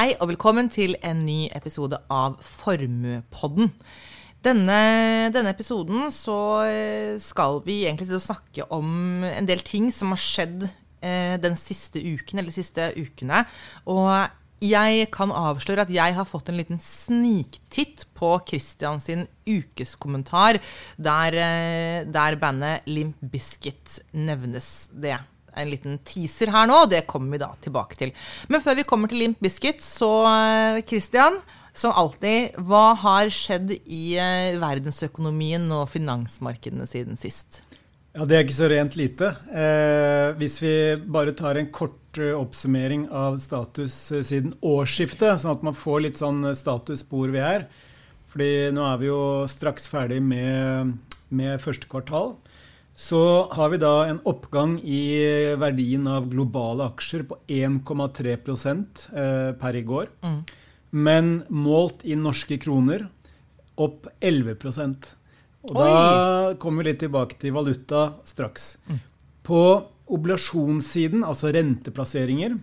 Hei og velkommen til en ny episode av Formuepodden. Denne, denne episoden så eh, skal vi egentlig snakke om en del ting som har skjedd eh, den siste uken, eller de siste ukene. Og jeg kan avsløre at jeg har fått en liten sniktitt på Christian sin ukeskommentar, der, eh, der bandet Limp Biscuit nevnes det en liten teaser her nå, og det kommer vi da tilbake til. Men før vi kommer til Limp Biscuit, så eh, Christian, som alltid, hva har skjedd i eh, verdensøkonomien og finansmarkedene siden sist? Ja, Det er ikke så rent lite. Eh, hvis vi bare tar en kort eh, oppsummering av status siden årsskiftet, sånn at man får litt sånn status på hvor vi er. Fordi nå er vi jo straks ferdig med, med første kvartal så har vi da en oppgang i verdien av globale aksjer på 1,3 eh, per i går. Mm. Men målt i norske kroner opp 11% Og Oi. da kommer vi litt tilbake til valuta straks. Mm. På oblasjonssiden, altså renteplasseringer,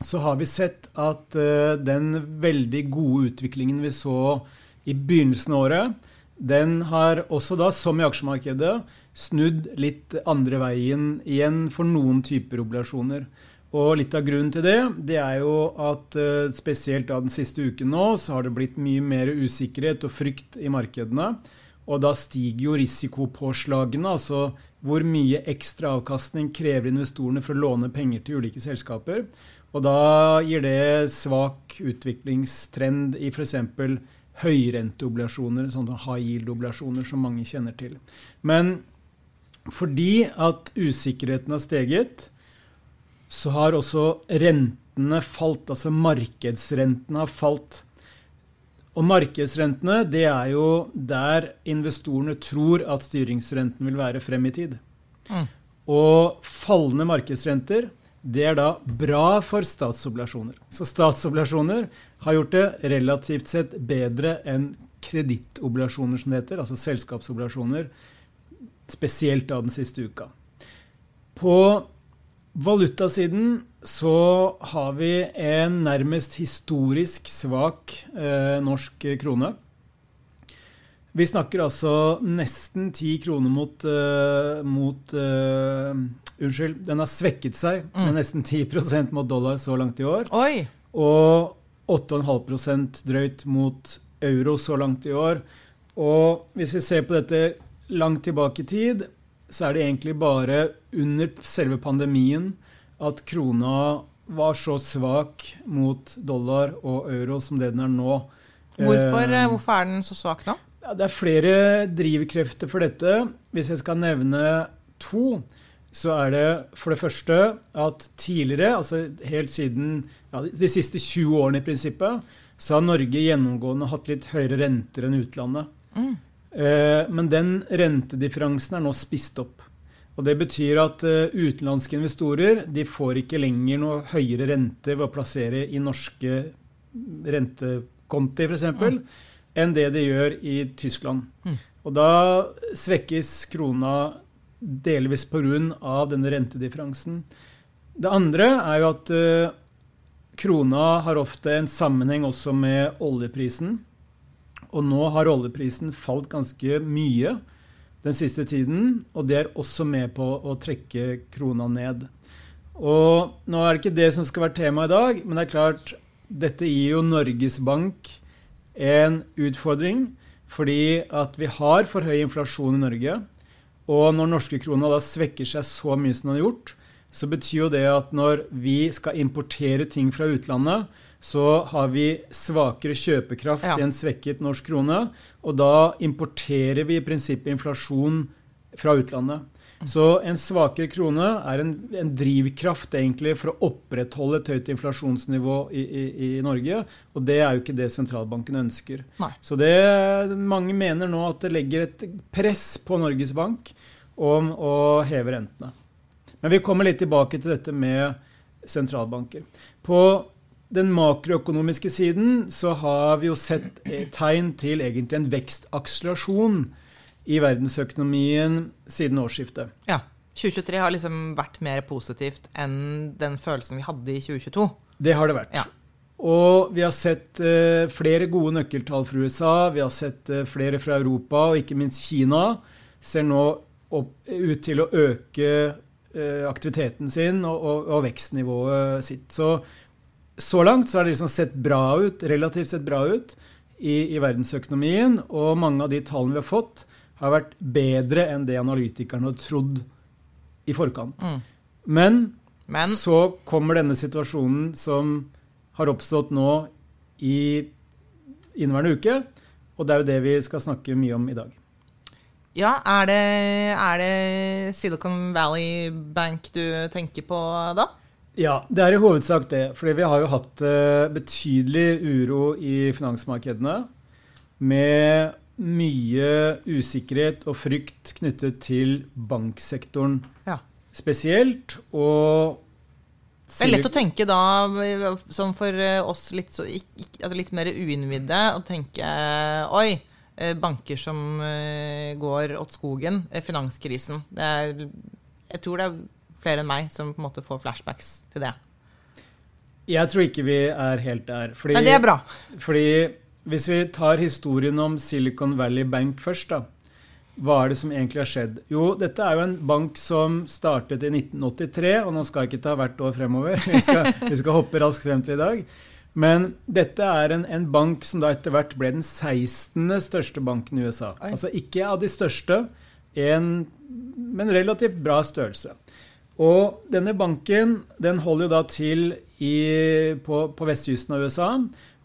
så har vi sett at uh, den veldig gode utviklingen vi så i begynnelsen av året, den har også da, som i aksjemarkedet, snudd litt andre veien igjen for noen typer oblasjoner. Og litt av grunnen til det, det er jo at uh, spesielt da den siste uken nå, så har det blitt mye mer usikkerhet og frykt i markedene. Og da stiger jo risikopåslagene, altså hvor mye ekstra avkastning krever investorene for å låne penger til ulike selskaper. Og da gir det svak utviklingstrend i f.eks. høyrenteoblasjoner, sånne high yield-obligasjoner som mange kjenner til. Men fordi at usikkerheten har steget, så har også rentene falt. Altså markedsrentene har falt. Og markedsrentene, det er jo der investorene tror at styringsrenten vil være frem i tid. Mm. Og fallende markedsrenter, det er da bra for statsobligasjoner. Så statsoblasjoner har gjort det relativt sett bedre enn kredittobligasjoner, som det heter, altså selskapsobligasjoner, spesielt da den siste uka. På valutasiden så har vi en nærmest historisk svak eh, norsk krone. Vi snakker altså nesten ti kroner mot, uh, mot uh, Unnskyld, den har svekket seg mm. med nesten 10% mot dollar så langt i år. Oi. Og 8,5% drøyt mot euro så langt i år. Og hvis vi ser på dette langt tilbake i tid, så er det egentlig bare under selve pandemien at krona var så svak mot dollar og euro som det den er nå. Hvorfor, eh, hvorfor er den så svak nå? Ja, det er flere drivkrefter for dette. Hvis jeg skal nevne to, så er det for det første at tidligere, altså helt siden ja, de siste 20 årene i prinsippet, så har Norge gjennomgående hatt litt høyere renter enn utlandet. Mm. Eh, men den rentedifferansen er nå spist opp. Og Det betyr at eh, utenlandske investorer de får ikke lenger noe høyere rente ved å plassere i norske rentekonti f.eks. Mm. enn det de gjør i Tyskland. Mm. Og Da svekkes krona delvis pga. denne rentedifferansen. Det andre er jo at uh, krona har ofte en sammenheng også med oljeprisen. Og nå har oljeprisen falt ganske mye den siste tiden, og det er også med på å trekke krona ned. Og nå er det ikke det som skal være tema i dag, men det er klart dette gir jo Norges Bank en utfordring, fordi at vi har for høy inflasjon i Norge. Og når norske krona da svekker seg så mye som den har gjort, så betyr jo det at når vi skal importere ting fra utlandet, så har vi svakere kjøpekraft ja. i en svekket norsk krone. Og da importerer vi i prinsippet inflasjon fra utlandet. Så en svakere krone er en, en drivkraft egentlig for å opprettholde et høyt inflasjonsnivå i, i, i, Norge. Og det er jo ikke det sentralbanken ønsker. Nei. Så det, mange mener nå at det legger et press på Norges Bank om å heve rentene. Men vi kommer litt tilbake til dette med sentralbanker. På den makroøkonomiske siden så har vi jo sett tegn til egentlig en vekstakselerasjon i verdensøkonomien siden årsskiftet. Ja. 2023 har liksom vært mer positivt enn den følelsen vi hadde i 2022. Det har det vært. Ja. Og vi har sett eh, flere gode nøkkeltall fra USA, vi har sett eh, flere fra Europa, og ikke minst Kina ser nå opp, ut til å øke eh, aktiviteten sin og, og, og, vekstnivået sitt. Så, så langt så har det liksom sett bra ut, relativt sett bra ut i, i verdensøkonomien, og mange av de tallene vi har fått, har vært bedre enn det analytikerne har trodd i forkant. Mm. Men, Men så kommer denne situasjonen som har oppstått nå i inneværende uke. Og det er jo det vi skal snakke mye om i dag. Ja, er det, er det Silicon Valley Bank du tenker på da? Ja, det er i hovedsak det. Fordi vi har jo hatt uh, betydelig uro i finansmarkedene. Med mye usikkerhet og frykt knyttet til banksektoren ja. spesielt. Og det er lett å tenke da, sånn for eh, oss litt, så, altså litt mer uinnvidde, å tenke Oi, eh, banker som eh, går åt skogen. Finanskrisen. Er, jeg tror det er flere enn meg som på en måte får flashbacks til det. Jeg tror ikke vi er helt der. Fordi, Men det er bra. Fordi hvis vi tar historien om Silicon Valley Bank først, da hva er det som egentlig har skjedd? Jo, dette er jo en bank som startet i 1983, og nå skal jeg ikke ta hvert år fremover. Vi skal, vi skal hoppe raskt frem til i dag. Men dette er en, en, bank som da etter hvert ble den 16. største banken i USA. Oi. Altså ikke av de største, en, men relativt bra størrelse. Og denne banken den holder jo da til i, på, på, vestkysten av USA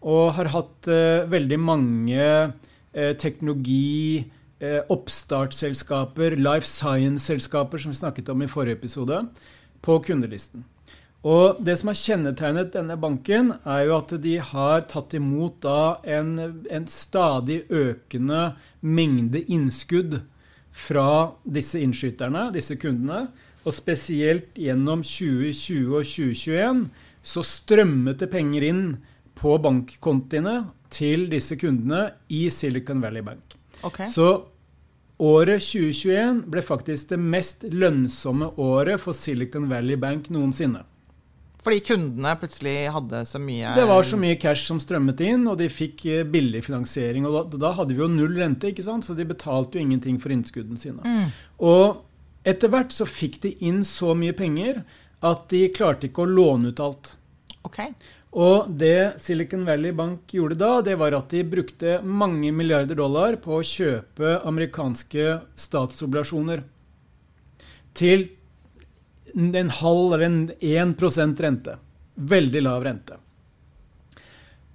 og har hatt eh, veldig mange eh, teknologi Eh, oppstartsselskaper, life science-selskaper, som vi snakket om i forrige episode, på kundelisten. Og Det som har kjennetegnet denne banken, er jo at de har tatt imot da en, en stadig økende mengde innskudd fra disse innskyterne, disse kundene. Og spesielt gjennom 2020 og 2021 så strømmet det penger inn på bankkontiene til disse kundene i Silicon Valley Bank. Okay. Så Året 2021 ble faktisk det mest lønnsomme året for Silicon Valley Bank noensinne. Fordi kundene plutselig hadde så mye Det var så mye cash som strømmet inn, og de fikk eh, billig finansiering. Og da, da hadde vi jo null rente, ikke sant? så de betalte jo ingenting for innskuddene sine. Mm. Og etter hvert så fikk de inn så mye penger at de klarte ikke å låne ut alt. Okay. Og det Silicon Valley Bank gjorde da, det var at de brukte mange milliarder dollar på å kjøpe amerikanske statsobligasjoner til en halv eller en 1% rente. Veldig lav rente.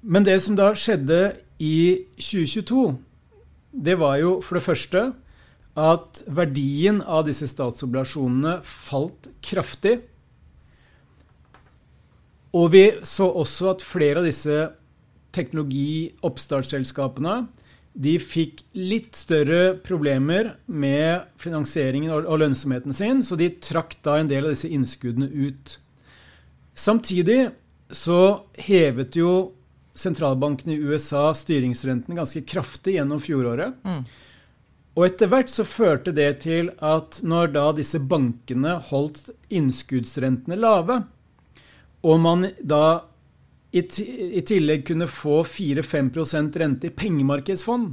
Men det som da skjedde i 2022, det var jo for det første at verdien av disse statsobligasjonene falt kraftig. Og vi så også at flere av disse teknologi-oppstartsselskapene de fikk litt større problemer med finansieringen og lønnsomheten sin, så de trakk da en del av disse innskuddene ut. Samtidig så hevet jo sentralbanken i USA styringsrenten ganske kraftig gjennom fjoråret. Mm. Og etter hvert så førte det til at når da disse bankene holdt innskuddsrentene lave, og man da i, i tillegg kunne få 4-5% rente i pengemarkedsfond,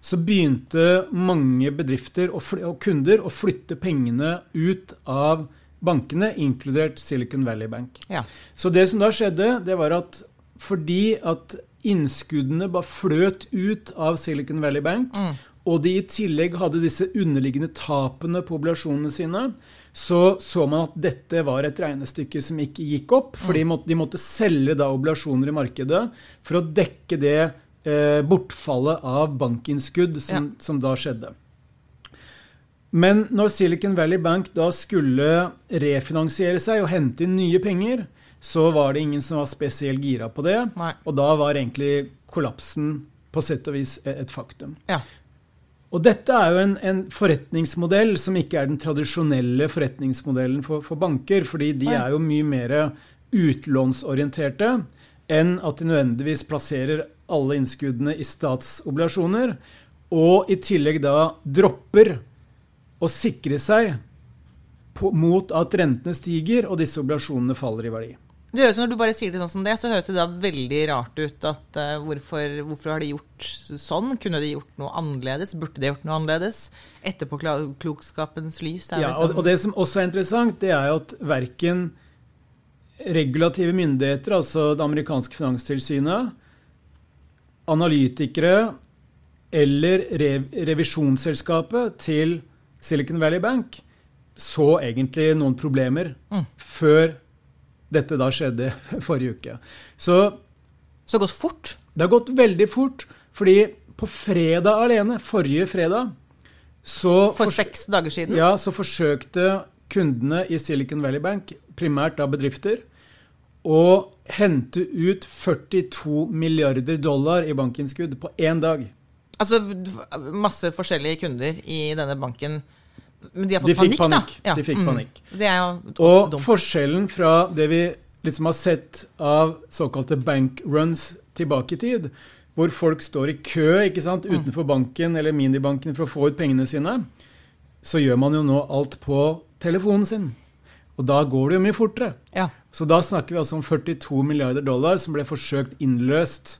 så begynte mange bedrifter og, og, kunder å flytte pengene ut av bankene, inkludert Silicon Valley Bank. Ja. Så det som da skjedde, det var at fordi at innskuddene bare fløt ut av Silicon Valley Bank, mm. og de i tillegg hadde disse underliggende tapene på obligasjonene sine, så så man at dette var et regnestykke som ikke gikk opp. For de, mm. måtte, de måtte selge da obligasjoner i markedet for å dekke det eh, bortfallet av bankinnskudd som, ja. som da skjedde. Men når Silicon Valley Bank da skulle refinansiere seg og hente inn nye penger, så var det ingen som var spesielt gira på det. Nei. Og da var egentlig kollapsen på sett og vis et faktum. Ja. Og dette er jo en, en, forretningsmodell som ikke er den tradisjonelle forretningsmodellen for, for banker, fordi de er jo mye mer utlånsorienterte enn at de nødvendigvis plasserer alle innskuddene i statsobligasjoner, og i tillegg da dropper å sikre seg på, mot at rentene stiger og disse obligasjonene faller i verdi. Det høres, Når du bare sier det sånn som det, så høres det da veldig rart ut. at uh, hvorfor, hvorfor, har de gjort sånn? Kunne de gjort noe annerledes? Burde de gjort noe annerledes? Etterpåklokskapens lys. ja, liksom... og, og, det som også er interessant, det er jo at verken regulative myndigheter, altså det amerikanske finanstilsynet, analytikere eller rev revisjonsselskapet til Silicon Valley Bank så egentlig noen problemer mm. før dette da skjedde forrige uke. Så, så det har gått fort? Det har gått veldig fort. Fordi på fredag alene, forrige fredag så For seks dager siden? Ja, så forsøkte kundene i Silicon Valley Bank, primært da bedrifter, å hente ut 42 milliarder dollar i bankinnskudd på én dag. Altså masse forskjellige kunder i denne banken men de har fått de panikk, panikk, da? Ja. De fikk mm. panikk. Og dumt. forskjellen fra det vi liksom har sett av såkalte bankruns tilbake i tid, hvor folk står i kø ikke sant, mm. utenfor banken eller minibanken for å få ut pengene sine, så gjør man jo nå alt på telefonen sin. Og da går det jo mye fortere. Ja. Så da snakker vi altså om 42 milliarder dollar som ble forsøkt innløst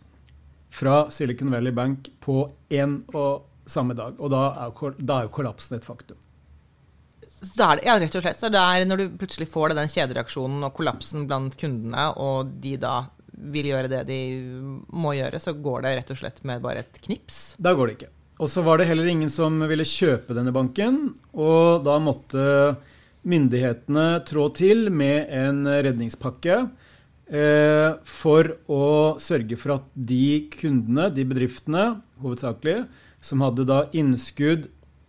fra Silicon Valley Bank på én og samme dag. Og da er jo kollapsen et faktum. Så er det, ja, rett og slett. Så det er når du plutselig får den kjedereaksjonen og kollapsen blant kundene, og de da vil gjøre det de må gjøre, så går det rett og slett med bare et knips? Da går det ikke. Og så var det heller ingen som ville kjøpe denne banken, og da måtte myndighetene trå til med en redningspakke eh, for å sørge for at de kundene, de bedriftene hovedsakelig, som hadde da innskudd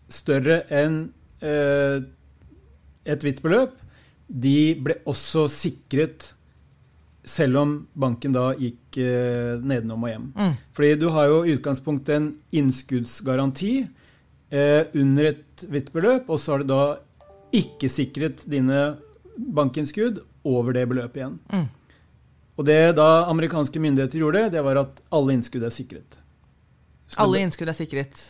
større enn et visst beløp, de ble også sikret selv om banken da gikk eh, nedenom og hjem. Mm. Fordi du har jo i utgangspunktet en innskuddsgaranti eh, under et hvitt beløp, og så har du da ikke sikret dine bankinnskudd over det beløpet igjen. Mm. Og det da amerikanske myndigheter gjorde, det var at alle innskudd er sikret. Så alle innskudd er sikret?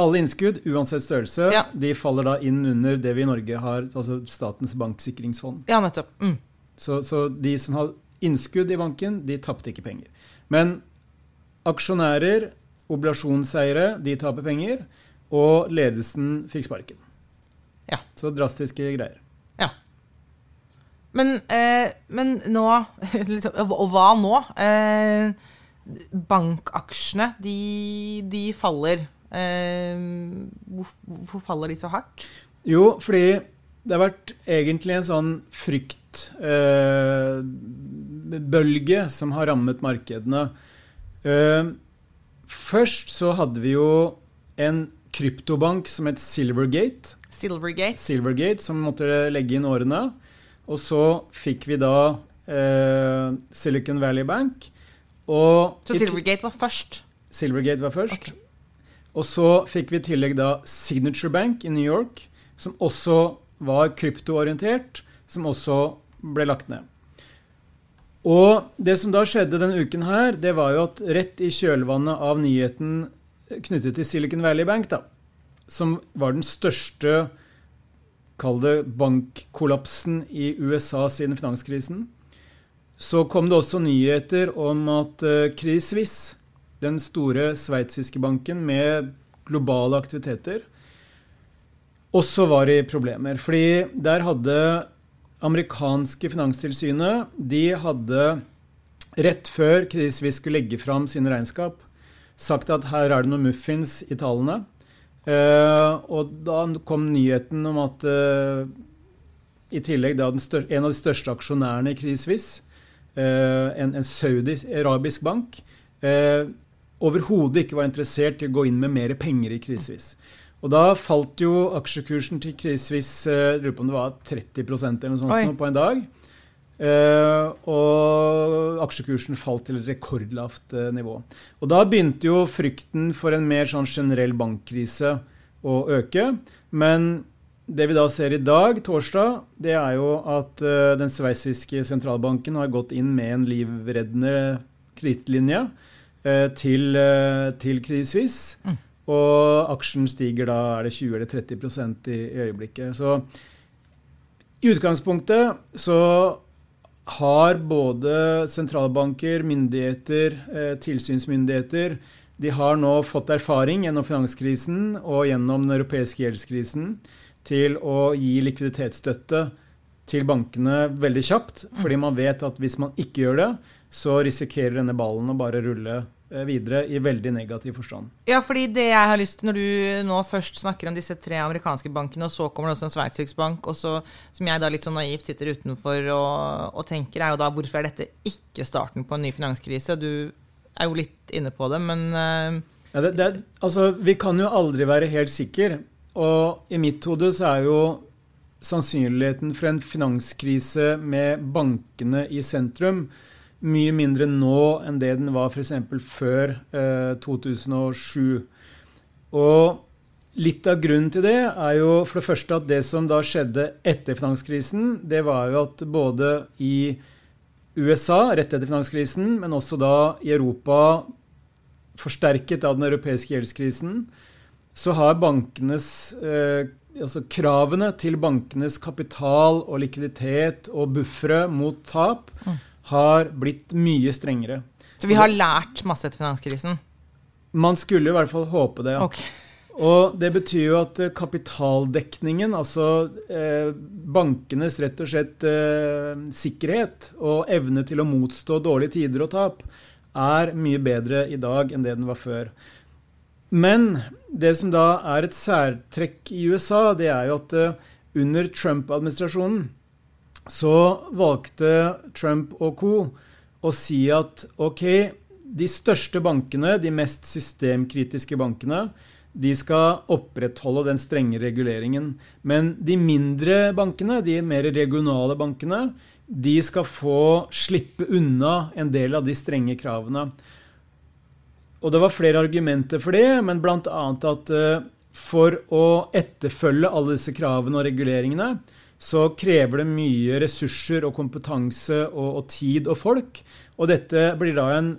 Alle innskudd, uansett størrelse, ja. de faller da inn under det vi i Norge har, altså Statens banksikringsfond. Ja, nettopp. Mm. Så, så, de som har innskudd i banken, de tapte ikke penger. Men aksjonærer, obligasjonseiere, de taper penger. Og ledelsen fikk sparken. Ja. Så drastiske greier. Ja. Men, eh, men nå liksom, Og hva nå? Eh, bankaksjene, de, de faller. Eh, hvorfor faller de så hardt? Jo, fordi det har vært egentlig en sånn fryktbølge eh, som har rammet markedene. Eh, først så hadde vi jo en kryptobank som het Silvergate. Silvergate. Silvergate, Som måtte legge inn årene. Og så fikk vi da eh, Silicon Valley Bank. Og så Silvergate var først? Silvergate var først. Okay. Og så fikk vi i tillegg da Signature Bank i New York, som også var kryptoorientert, som også ble lagt ned. Og det som da skjedde denne uken her, det var jo at rett i kjølvannet av nyheten knyttet til Silicon Valley Bank, da, som var den største Kall det bankkollapsen i USA siden finanskrisen. Så kom det også nyheter om at uh, Credit Suisse den store sveitsiske banken med globale aktiviteter, også var i problemer. Fordi der hadde amerikanske finanstilsynet De hadde rett før Credit Suisse skulle legge fram sine regnskap, sagt at her er det noen muffins i tallene. Uh, og da kom nyheten om at uh, i tillegg da en av de største aksjonærene i Credit Suisse, uh, en, en saudi-arabisk bank, overhodet ikke var interessert i å gå inn med mer penger i Krisevis. Og da falt jo aksjekursen til Krisevis jeg lurer på om det var 30% eller noe sånt på en dag. Uh, og aksjekursen falt til et rekordlavt uh, nivå. Og da begynte jo frykten for en mer sånn generell bankkrise å øke. Men det vi da ser i dag, torsdag, det er jo at uh, den sveitsiske sentralbanken har gått inn med en livreddende kredittlinje Eh, til, eh, til Credit Suisse. Mm. Og aksjen stiger da er det 20 eller 30 i, i øyeblikket. Så i utgangspunktet så har både sentralbanker, myndigheter, eh, tilsynsmyndigheter De har nå fått erfaring gjennom finanskrisen og gjennom den europeiske gjeldskrisen til å gi likviditetsstøtte til bankene veldig kjapt. Fordi man vet at hvis man ikke gjør det, så risikerer denne ballen å bare rulle eh, videre i veldig negativ forstand. Ja, fordi det jeg har lyst til, Når du nå først snakker om disse tre amerikanske bankene, og så kommer det også en sveitsisk bank, og så, som jeg da litt sånn naivt sitter utenfor og, og, tenker, er jo da hvorfor er dette ikke starten på en ny finanskrise? Du er jo litt inne på det, men uh... ja, det, det, altså, Vi kan jo aldri være helt sikre. Og i mitt hode så er jo sannsynligheten for en finanskrise med bankene i sentrum mye mindre nå enn det den var f.eks. før eh, 2007. Og litt av grunnen til det er jo for det første at det som da skjedde etter finanskrisen, det var jo at både i USA rett etter finanskrisen, men også da i Europa forsterket av den europeiske gjeldskrisen, så har bankenes eh, altså kravene til bankenes kapital og likviditet og buffere mot tap mm. har blitt mye strengere. Så vi har lært masse etter finanskrisen? Man skulle i hvert fall håpe det. ja. Okay. Og det betyr jo at eh, kapitaldekningen, altså eh, bankenes rett og slett eh, sikkerhet og evne til å motstå dårlige tider og tap, er mye bedre i dag enn det den var før. Men det som da er et særtrekk i USA, det er jo at uh, under Trump-administrasjonen så valgte Trump og co. å si at ok, de største bankene, de mest systemkritiske bankene, de skal opprettholde den strenge reguleringen. Men de mindre bankene, de mer regionale bankene, de skal få slippe unna en del av de strenge kravene. Og det var flere argumenter for det, men bl.a. at uh, for å etterfølge alle disse kravene og reguleringene, så krever det mye ressurser og kompetanse og, og tid og folk. Og dette blir da en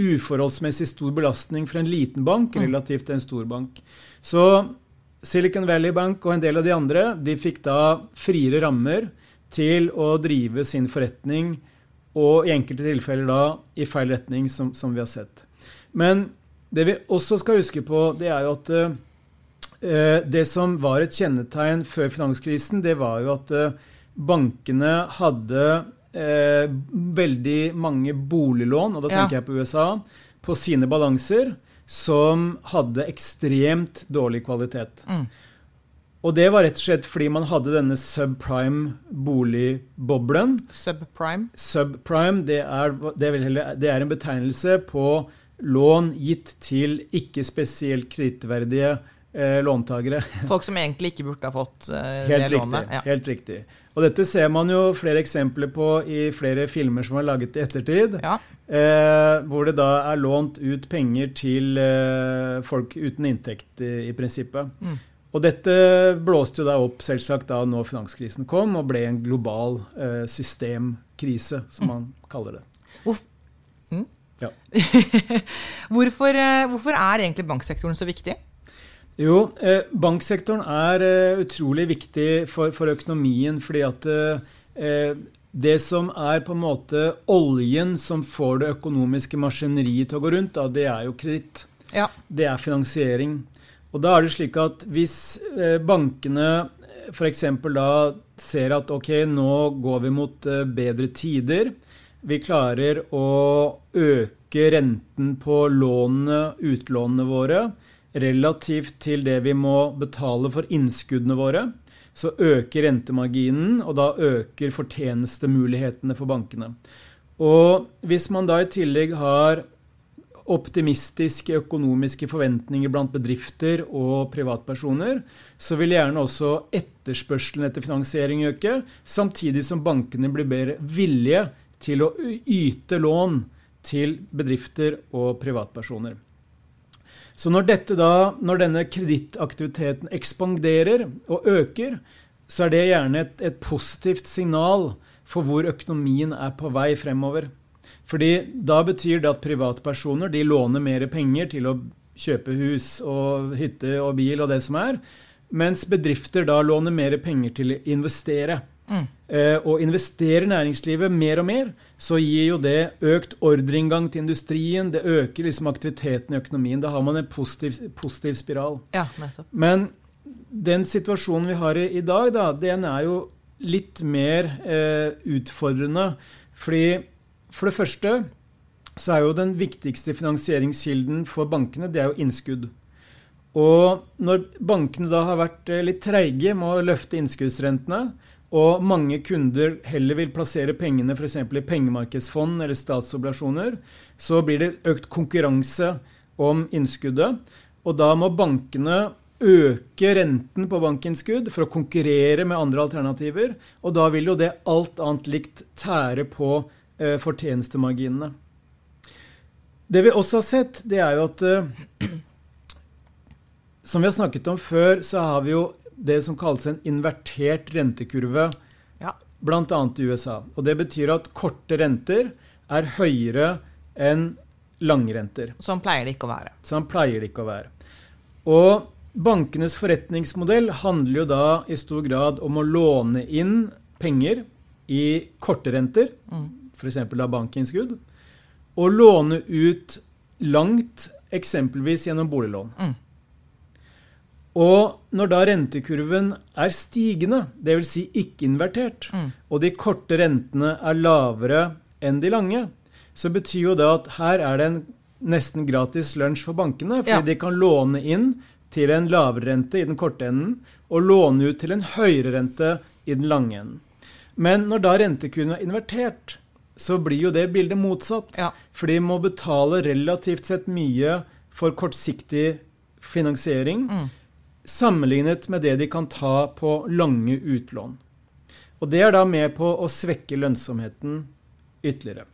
uforholdsmessig stor belastning for en liten bank mm. relativt til en stor bank. Så Silicon Valley Bank og en del av de andre de fikk da friere rammer til å drive sin forretning, og i enkelte tilfeller da i feil retning, som, som vi har sett. Men det vi også skal huske på, det er jo at uh, det som var et kjennetegn før finanskrisen, det var jo at uh, bankene hadde uh, veldig mange boliglån, og da tenker ja. jeg på USA, på sine balanser som hadde ekstremt dårlig kvalitet. Mm. Og det var rett og slett fordi man hadde denne. Subprime? Subprime, det er, det, er det er, en betegnelse på lån gitt til ikke spesielt kredittverdige eh, låntakere. Folk som egentlig ikke burde ha fått eh, helt det riktig, lånet. Ja. Helt riktig. Og dette ser man jo flere eksempler på i flere filmer som er laget i ettertid. Ja. Eh, hvor det da er lånt ut penger til eh, folk uten inntekt, i, i prinsippet. Mm. Og dette blåste jo da opp selvsagt da når finanskrisen kom, og ble en global eh, systemkrise, som mm. man kaller det. Hvorfor ja. hvorfor, eh, hvorfor, er egentlig banksektoren så viktig? Jo, eh, banksektoren er eh, utrolig viktig for, for, økonomien fordi at eh, det som er på en måte oljen som får det økonomiske maskineriet til å gå rundt, da, det er jo kreditt. Ja. Det er finansiering. Og da er det slik at hvis eh, bankene f.eks. da ser at ok, nå går vi mot eh, bedre tider, vi klarer å øke renten på lånene, utlånene våre, relativt til det vi må betale for innskuddene våre. Så øker rentemarginen, og da øker fortjenestemulighetene for bankene. Og hvis man da i tillegg har optimistiske økonomiske forventninger blant bedrifter og privatpersoner, så vil gjerne også etterspørselen etter finansiering øke, samtidig som bankene blir bedre villige til å yte lån til bedrifter og privatpersoner. Så når, da, når denne kredittaktiviteten ekspanderer og øker, så er det gjerne et, et, positivt signal for hvor økonomien er på vei fremover. Fordi da betyr det at privatpersoner de låner mer penger til å kjøpe hus og hytte og bil og det som er, mens bedrifter da låner mer penger til å investere. Mm. eh, og investerer næringslivet mer og mer, så gir jo det økt ordreinngang til industrien. Det øker liksom aktiviteten i økonomien. Da har man en positiv, positiv spiral. Ja. Men den situasjonen vi har i, i dag, da, den er jo litt mer eh, utfordrende. Fordi for det første så er jo den viktigste finansieringskilden for bankene det er jo innskudd. Og når bankene da har vært eh, litt treige med å løfte innskuddsrentene, og mange kunder heller vil plassere pengene f.eks. i pengemarkedsfond eller statsobligasjoner, så blir det økt konkurranse om innskuddet. Og da må bankene øke renten på bankinnskudd for å konkurrere med andre alternativer. Og da vil jo det alt annet likt tære på eh, fortjenestemarginene. Det vi også har sett, det er jo at eh, Som vi har snakket om før, så har vi jo det som kalles en invertert rentekurve, Ja. bl.a. i USA. Og det betyr at korte renter er høyere enn langrenter. Sånn pleier det ikke å være. Sånn pleier det ikke å være. Og bankenes forretningsmodell handler jo da i stor grad om å låne inn penger i korte renter, Mm. f.eks. av bankinnskudd, og låne ut langt, eksempelvis gjennom boliglån. Mm. Og når da rentekurven er stigende, dvs. Si ikke invertert, Mm. og de korte rentene er lavere enn de lange, så betyr jo det at her er det en nesten gratis lunsj for bankene, fordi Ja. de kan låne inn til en lavere rente i den korte enden, og låne ut til en høyere rente i den lange enden. Men når da rentekurven er invertert, så blir jo det bildet motsatt. Ja. For de må betale relativt sett mye for kortsiktig finansiering, Mm. Sammenlignet med det de kan ta på lange utlån. Og det er da med på å svekke lønnsomheten ytterligere.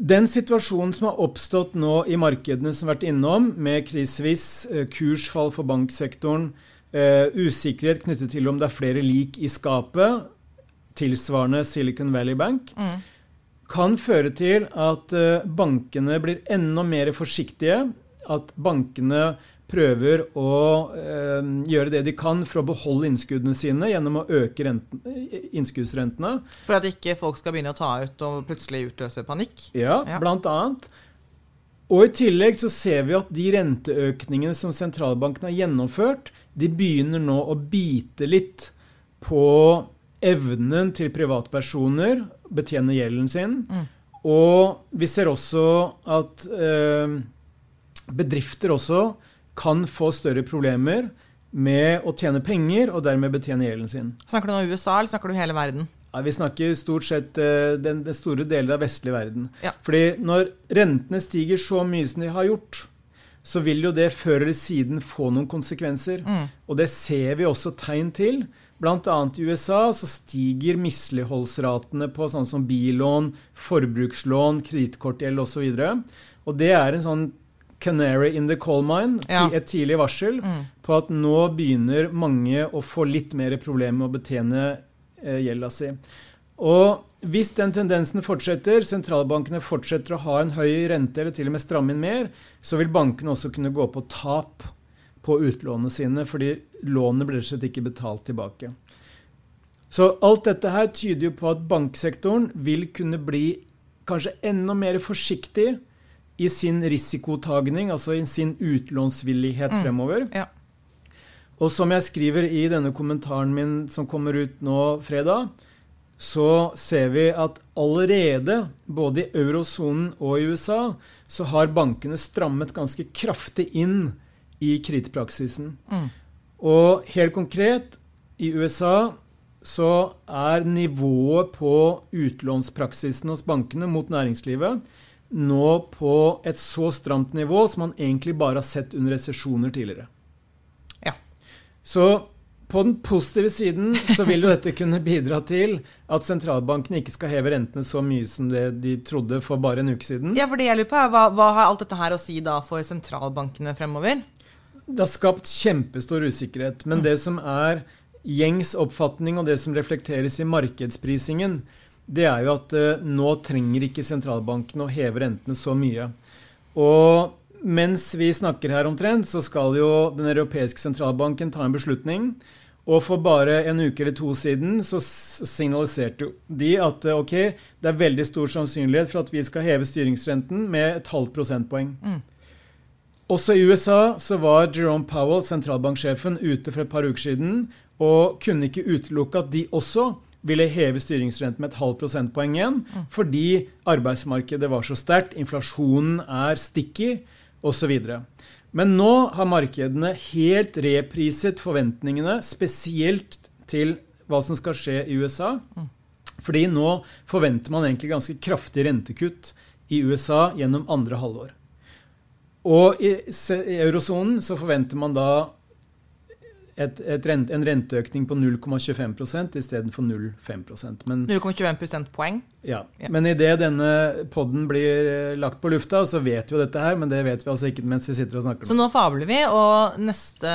Den situasjonen som har oppstått nå i markedene som har vært innom, med krisevis, eh, kursfall for banksektoren, eh, usikkerhet knyttet til om det er flere lik i skapet, tilsvarende Silicon Valley Bank, Mm. kan føre til at eh, bankene blir enda mer forsiktige. At bankene prøver å eh, gjøre det de kan for å beholde innskuddene sine gjennom å øke renten, eh, innskuddsrentene. For at ikke folk skal begynne å ta ut og plutselig utløse panikk. Ja, Ja. blant annet. Og i tillegg så ser vi at de renteøkningene som sentralbanken har gjennomført, de begynner nå å bite litt på evnen til privatpersoner betjene gjelden sin. Mm. Og vi ser også at eh, bedrifter også kan få større problemer med å tjene penger og dermed betjene gjelden sin. Snakker du nå USA, eller snakker du hele verden? Ja, vi snakker stort sett eh, den, den store deler av vestlig verden. Ja. Fordi når rentene stiger så mye som de har gjort, så vil jo det før eller siden få noen konsekvenser. Mm. Og det ser vi også tegn til. Annet i USA så stiger misligholdsratene på sånn som billån, forbrukslån, kredittkortgjeld osv. Og, så og det er en sånn canary in the coal mine, Ja. et tidlig varsel Mm. på at nå begynner mange å få litt mer problemer med å betjene eh, gjelda si. Og hvis den tendensen fortsetter, sentralbankene fortsetter å ha en høy rente eller til og med stramme inn mer, så vil bankene også kunne gå på tap på utlånene sine, fordi lånene blir rett og slett ikke betalt tilbake. Så alt dette her tyder jo på at banksektoren vil kunne bli kanskje enda mer forsiktig i sin risikotagning, altså i sin utlånsvillighet Mm. fremover. Ja. Og som jeg skriver i denne kommentaren min som kommer ut nå fredag, så ser vi at allerede, både i eurosonen og i USA, så har bankene strammet ganske kraftig inn i kredittpraksisen. Mm. Og helt konkret, i USA så er nivået på utlånspraksisen hos bankene mot næringslivet nå på et så stramt nivå som man egentlig bare har sett under resesjoner tidligere. Ja. Så på den positive siden så vil jo dette kunne bidra til at sentralbankene ikke skal heve rentene så mye som det de trodde for bare en uke siden. Ja, for det jeg lurer på er, hva, hva har alt dette her å si da for sentralbankene fremover? Det har skapt kjempestor usikkerhet. Men det som er gjengs oppfatning, og det som reflekteres i markedsprisingen, det er jo at eh, nå trenger ikke sentralbanken å heve rentene så mye. Og mens vi snakker her omtrent, så skal jo Den europeiske sentralbanken ta en beslutning. Og for bare en uke eller to siden så signaliserte de at eh, ok, det er veldig stor sannsynlighet for at vi skal heve styringsrenten med et halvt prosentpoeng. Mm. Også i USA så var Jerome Powell, sentralbanksjefen, ute for et par uker siden og kunne ikke utelukke at de også ville heve styringsrenten med et halvt prosentpoeng igjen, mm. fordi arbeidsmarkedet var så sterkt, inflasjonen er sticky osv. Men nå har markedene helt repriset forventningene, spesielt til hva som skal skje i USA. Fordi nå forventer man egentlig ganske kraftig rentekutt i USA gjennom andre halvår. Og i, eurosonen så forventer man da et, et rent, en renteøkning på 0,25% istedenfor 0,5% 0,25 prosentpoeng? Ja. ja. Men idet denne podden blir eh, lagt på lufta, så vet vi jo dette her, men det vet vi altså ikke mens vi sitter og snakker. Så nå fabler vi, og neste,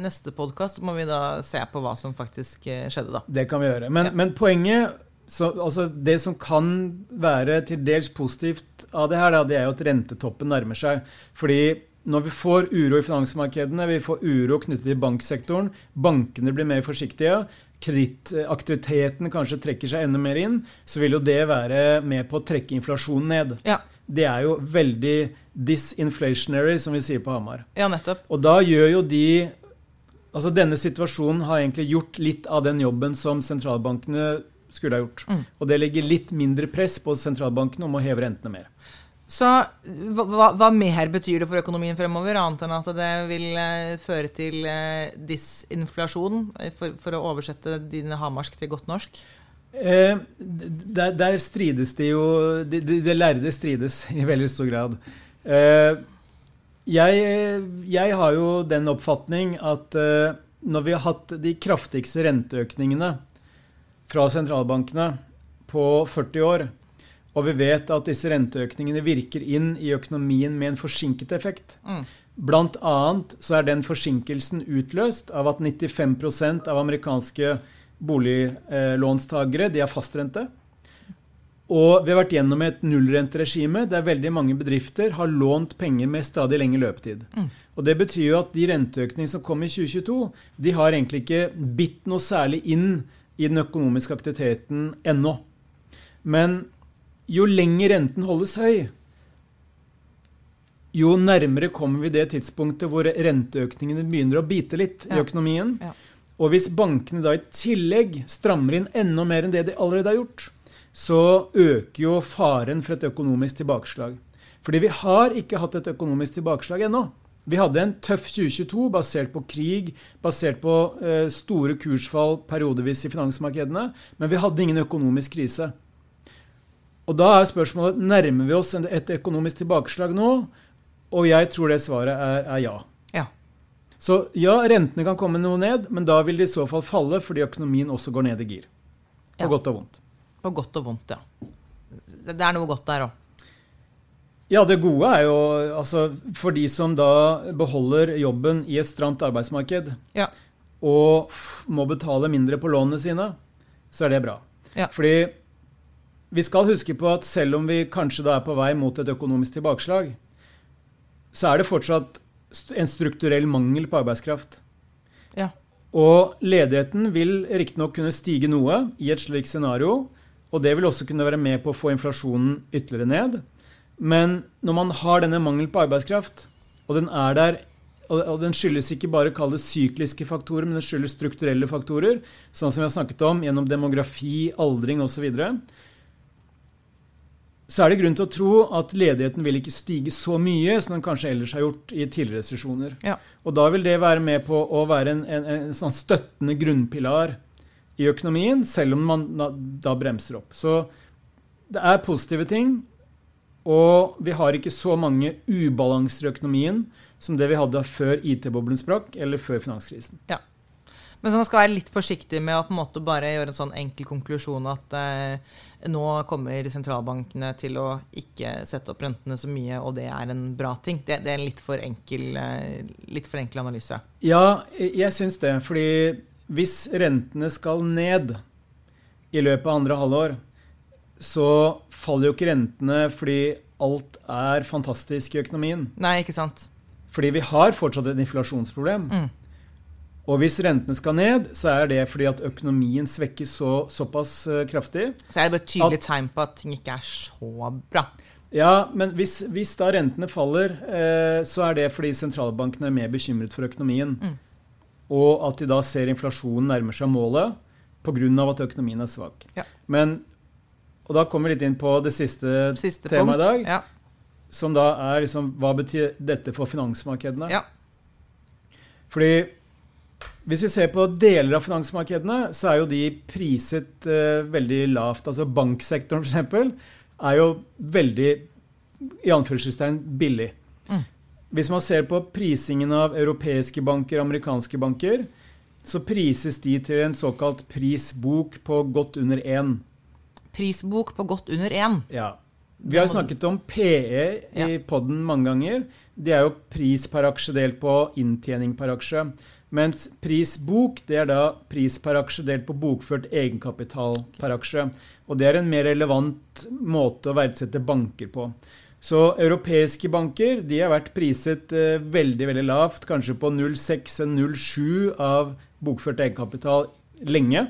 neste podkast må vi da se på hva som faktisk eh, skjedde, da. Det kan vi gjøre. Men, ja. men poenget så, altså det som kan være til dels positivt av det her, da, det er jo at rentetoppen nærmer seg. Fordi når vi får uro i finansmarkedene, vi får uro knyttet til banksektoren, bankene blir mer forsiktige, kredittaktiviteten kanskje trekker seg enda mer inn, så vil jo det være med på å trekke inflasjonen ned. Ja. Det er jo veldig disinflationary, som vi sier på Hamar. Ja, nettopp. Og da gjør jo de Altså denne situasjonen har egentlig gjort litt av den jobben som sentralbankene skulle ha gjort. Mm. Og det legger litt mindre press på sentralbankene om å heve rentene mer. Så hva, hva, mer betyr det for økonomien fremover, annet enn at det vil eh, føre til eh, disinflasjon, eh, for, for, å oversette dine hamarsk til godt norsk? Eh, der, der, strides det jo Det de, de, lærde strides i veldig stor grad. Eh, jeg, jeg, har jo den oppfatning at når vi har hatt de kraftigste renteøkningene fra sentralbankene på 40 år, og vi vet at disse renteøkningene virker inn i økonomien med en forsinket effekt. Mm. Blant annet så er den forsinkelsen utløst av at 95% av amerikanske boliglånstagere de har fastrente. Og vi har vært gjennom et nullrenteregime der veldig mange bedrifter har lånt penger med stadig lengre løpetid. Mm. Og Det betyr jo at de renteøkningene som kom i 2022, de har egentlig ikke bitt noe særlig inn i den økonomiske aktiviteten ennå. Men jo lenger renten holdes høy, jo nærmere kommer vi det tidspunktet hvor renteøkningene begynner å bite litt ja. i økonomien. Ja. Og hvis bankene da i tillegg strammer inn enda mer enn det de allerede har gjort, så øker jo faren for et økonomisk tilbakeslag. Fordi vi har ikke hatt et økonomisk tilbakeslag ennå. Vi hadde en tøff 2022 basert på krig, basert på eh, store kursfall periodevis i finansmarkedene, men vi hadde ingen økonomisk krise. Og da er spørsmålet nærmer vi oss et økonomisk tilbakeslag nå. Og jeg tror det svaret er, er ja. ja. Så ja, rentene kan komme noe ned, men da vil det i så fall falle fordi økonomien også går ned i gir. På ja. godt og vondt. På godt og vondt, ja. Det er noe godt der òg. Ja, det gode er jo altså for de som da beholder jobben i et stramt arbeidsmarked ja. og må betale mindre på lånene sine, så er det bra. Ja. Fordi vi skal huske på at selv om vi kanskje da er på vei mot et økonomisk tilbakeslag, så er det fortsatt en strukturell mangel på arbeidskraft. Ja. Og ledigheten vil riktignok kunne stige noe i et slikt scenario, og det vil også kunne være med på å få inflasjonen ytterligere ned. Men når man har denne mangelen på arbeidskraft, og den er der og den skyldes ikke bare kall det sykliske faktorer, men den skyldes strukturelle faktorer, sånn som vi har snakket om gjennom demografi, aldring osv., så, så er det grunn til å tro at ledigheten vil ikke stige så mye som den kanskje ellers har gjort i tidligere sesjoner. Ja. Og da vil det være med på å være en, en, en sånn støttende grunnpilar i økonomien, selv om man da, da bremser opp. Så det er positive ting. Og vi har ikke så mange ubalanser i økonomien som det vi hadde før IT-boblen sprakk, eller før finanskrisen. Ja. Men så man skal være litt forsiktig med å på en måte bare gjøre en sånn enkel konklusjon at eh, nå kommer sentralbankene til å ikke sette opp rentene så mye, og det er en bra ting. Det, det er en litt for, enkel, eh, litt for enkel analyse. Ja, jeg syns det. Fordi hvis rentene skal ned i løpet av andre halvår, så faller jo ikke rentene fordi alt er fantastisk i økonomien. Nei, ikke sant. Fordi vi har fortsatt et inflasjonsproblem. Mm. Og hvis rentene skal ned, så er det fordi at økonomien svekkes så, såpass uh, kraftig. Så er det bare et tydelig tegn på at ting ikke er så bra. Ja, men hvis, hvis da rentene faller, eh, så er det fordi sentralbankene er mer bekymret for økonomien. Mm. Og at de da ser inflasjonen nærmer seg målet pga. at økonomien er svak. Ja. Men, og da kommer vi litt inn på det siste, siste temaet i dag. Ja. Som da er liksom Hva betyr dette for finansmarkedene? Ja. Fordi hvis vi ser på deler av finansmarkedene, så er jo de priset uh, veldig lavt. Altså banksektoren, f.eks er jo veldig i anførselstegn billig. Mm. Hvis man ser på prisingen av europeiske banker, amerikanske banker, så prises de til en såkalt prisbok på godt under én. Prisbok på godt under én? Ja. Vi har jo snakket om PE i ja. poden mange ganger. Det er jo pris per aksje delt på inntjening per aksje. Mens prisbok det er da pris per aksje delt på bokført egenkapital per aksje. Og det er en mer relevant måte å verdsette banker på. Så europeiske banker de har vært priset eh, veldig veldig lavt, kanskje på 0,6-0,7 av bokført egenkapital lenge.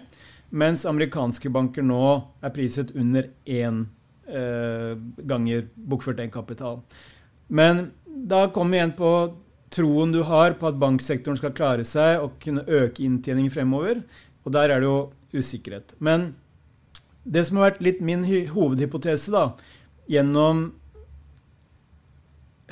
Mens amerikanske banker nå er priset under én eh, ganger bokført egenkapital. Men da kommer vi igjen på troen du har på at banksektoren skal klare seg og kunne øke inntjening fremover. Og der er det jo usikkerhet. Men det som har vært litt min hovedhypotese da, gjennom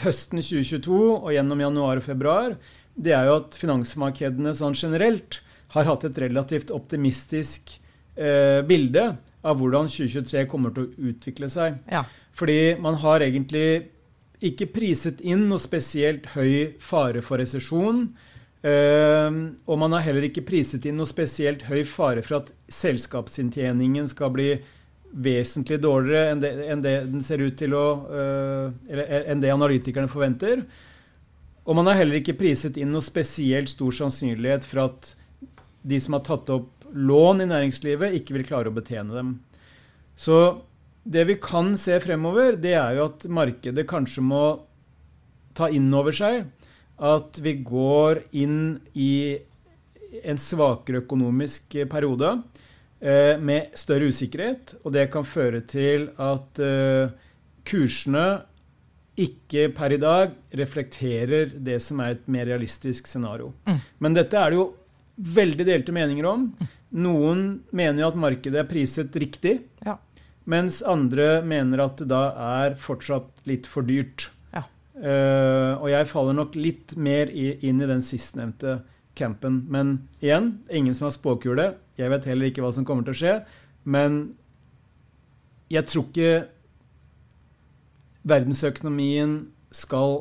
høsten 2022 og gjennom januar og februar, det er jo at finansmarkedene sånn generelt har hatt et relativt optimistisk eh, bilde av hvordan 2023 kommer til å utvikle seg. Ja. Fordi man har egentlig ikke priset inn noe spesielt høy fare for resesjon. Uh, og man har heller ikke priset inn noe spesielt høy fare for at selskapsinntjeningen skal bli vesentlig dårligere enn det, enn det den ser ut til å uh, Eller enn det analytikerne forventer. Og man har heller ikke priset inn noe spesielt stor sannsynlighet for at de som har tatt opp lån i næringslivet, ikke vil klare å betjene dem. Så det vi kan se fremover, det er jo at markedet kanskje må ta inn over seg at vi går inn i en svakere økonomisk periode eh, med større usikkerhet. Og det kan føre til at eh, kursene ikke per i dag reflekterer det som er et mer realistisk scenario. Mm. Men dette er det jo veldig delte meninger om. Noen mener jo at markedet er priset riktig. Ja. Mens andre mener at det da er fortsatt litt for dyrt. Ja. Uh, og jeg faller nok litt mer i, inn i den sistnevnte campen. Men igjen, ingen som har spåkule. Jeg vet heller ikke hva som kommer til å skje. Men jeg tror ikke verdensøkonomien skal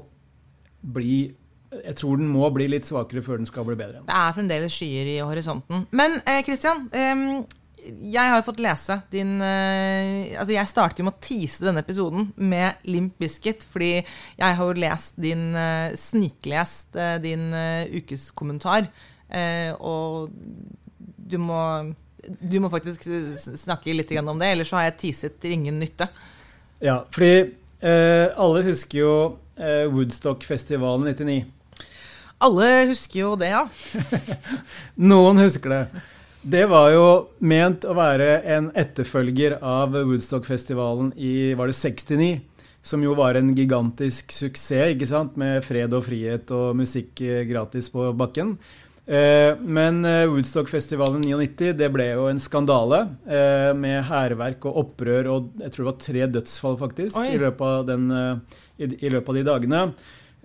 bli jeg tror den må bli litt svakere før den skal bli bedre. Det er fremdeles skyer i horisonten. Men Kristian, eh, jeg har fått lese din uh, Altså, jeg startet jo med å tease denne episoden med Limp Biscuit, fordi jeg har jo lest din uh, Sniklest uh, din ukeskommentar, og du må du må faktisk snakke litt om det, ellers så har jeg teaset til ingen nytte. Ja, fordi alle husker jo Woodstock-festivalen 99. Alle husker jo det, ja. Noen husker det. Det var jo ment å være en etterfølger av Woodstock-festivalen i var det 69, som jo var en gigantisk suksess, ikke sant, med fred og frihet og musikk gratis på bakken. Eh, men eh, Woodstock-festivalen 99 det ble jo en skandale eh, med hærverk og opprør og jeg tror det var tre dødsfall faktisk i løpet, den, i, i løpet av de dagene.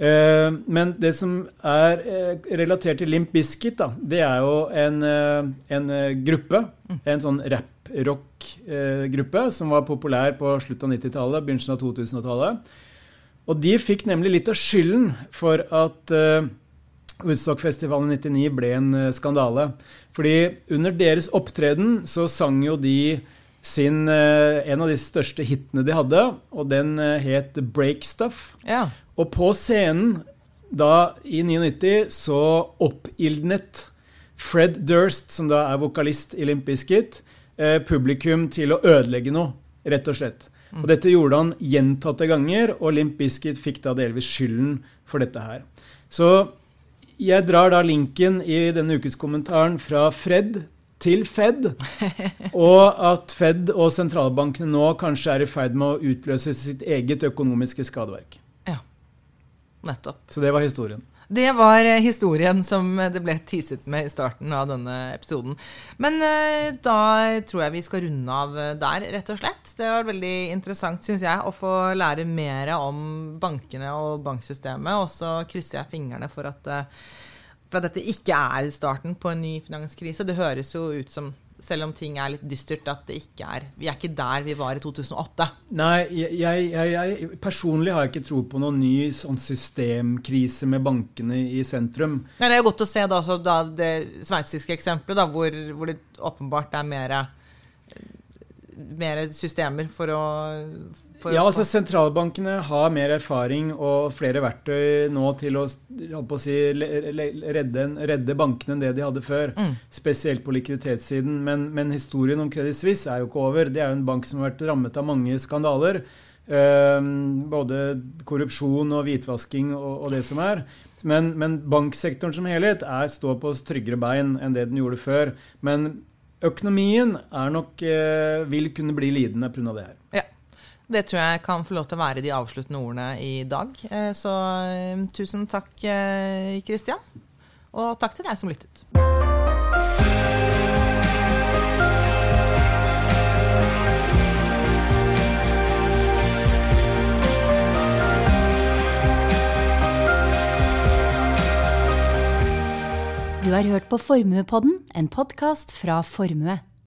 Eh, men det som er eh, relatert til Limp Bizkit, da, det er jo en, eh, en gruppe. Mm. En sånn rap-rock-gruppe som var populær på slutten av 90-tallet, begynnelsen av 2000-tallet. Og de fikk nemlig litt av skylden for at Woodstock-festivalen 99 ble en skandale. Fordi under deres opptreden så sang jo de sin, en av de største hitene de hadde, og den het Break Stuff. Ja. Og på scenen da i 99 så oppildnet Fred Durst, som da er vokalist i Limp Bizkit, eh, publikum til å ødelegge noe, rett og slett. Og dette gjorde han gjentatte ganger, og Limp Bizkit fikk da delvis skylden for dette her. Så Jeg drar da linken i denne ukes kommentaren fra Fred til Fed, og at Fed og sentralbankene nå kanskje er i ferd med å utløse sitt eget økonomiske skadeverk. Ja, nettopp. Så det var historien. Det var eh, historien som det ble teaset med i starten av denne episoden. Men eh, da tror jeg vi skal runde av eh, der, rett og slett. Det var veldig interessant, syns jeg, å få lære mer om bankene og banksystemet. Og så krysser jeg fingrene for at, for at dette ikke er starten på en ny finanskrise. Det høres jo ut som selv om ting er litt dystert, at det ikke er Vi er ikke der vi var i 2008. Nei, jeg, jeg, jeg personlig har ikke tro på noen ny sånn systemkrise med bankene i sentrum. Nei, det er godt å se da, da det sveitsiske eksempelet, da, hvor, hvor, det åpenbart er mer, mer systemer for å for ja, altså Sentralbankene har mer erfaring og flere verktøy nå til å, å si, redde, redde, bankene enn det de hadde før. Mm. Spesielt på likviditetssiden. Men, men, historien om Credit Suisse er jo ikke over. Det er jo en bank som har vært rammet av mange skandaler. Uh, både korrupsjon og hvitvasking og, og det som er. Men, men, banksektoren som helhet er, står på tryggere bein enn det den gjorde før. Men økonomien er nok, eh, vil kunne bli lidende pga. det her. Ja. Det tror jeg kan få lov til å være de avsluttende ordene i dag. Eh, så eh, tusen takk, Kristian. Og takk til deg som lyttet. Du har hørt på Formuepodden, en podkast fra Formue.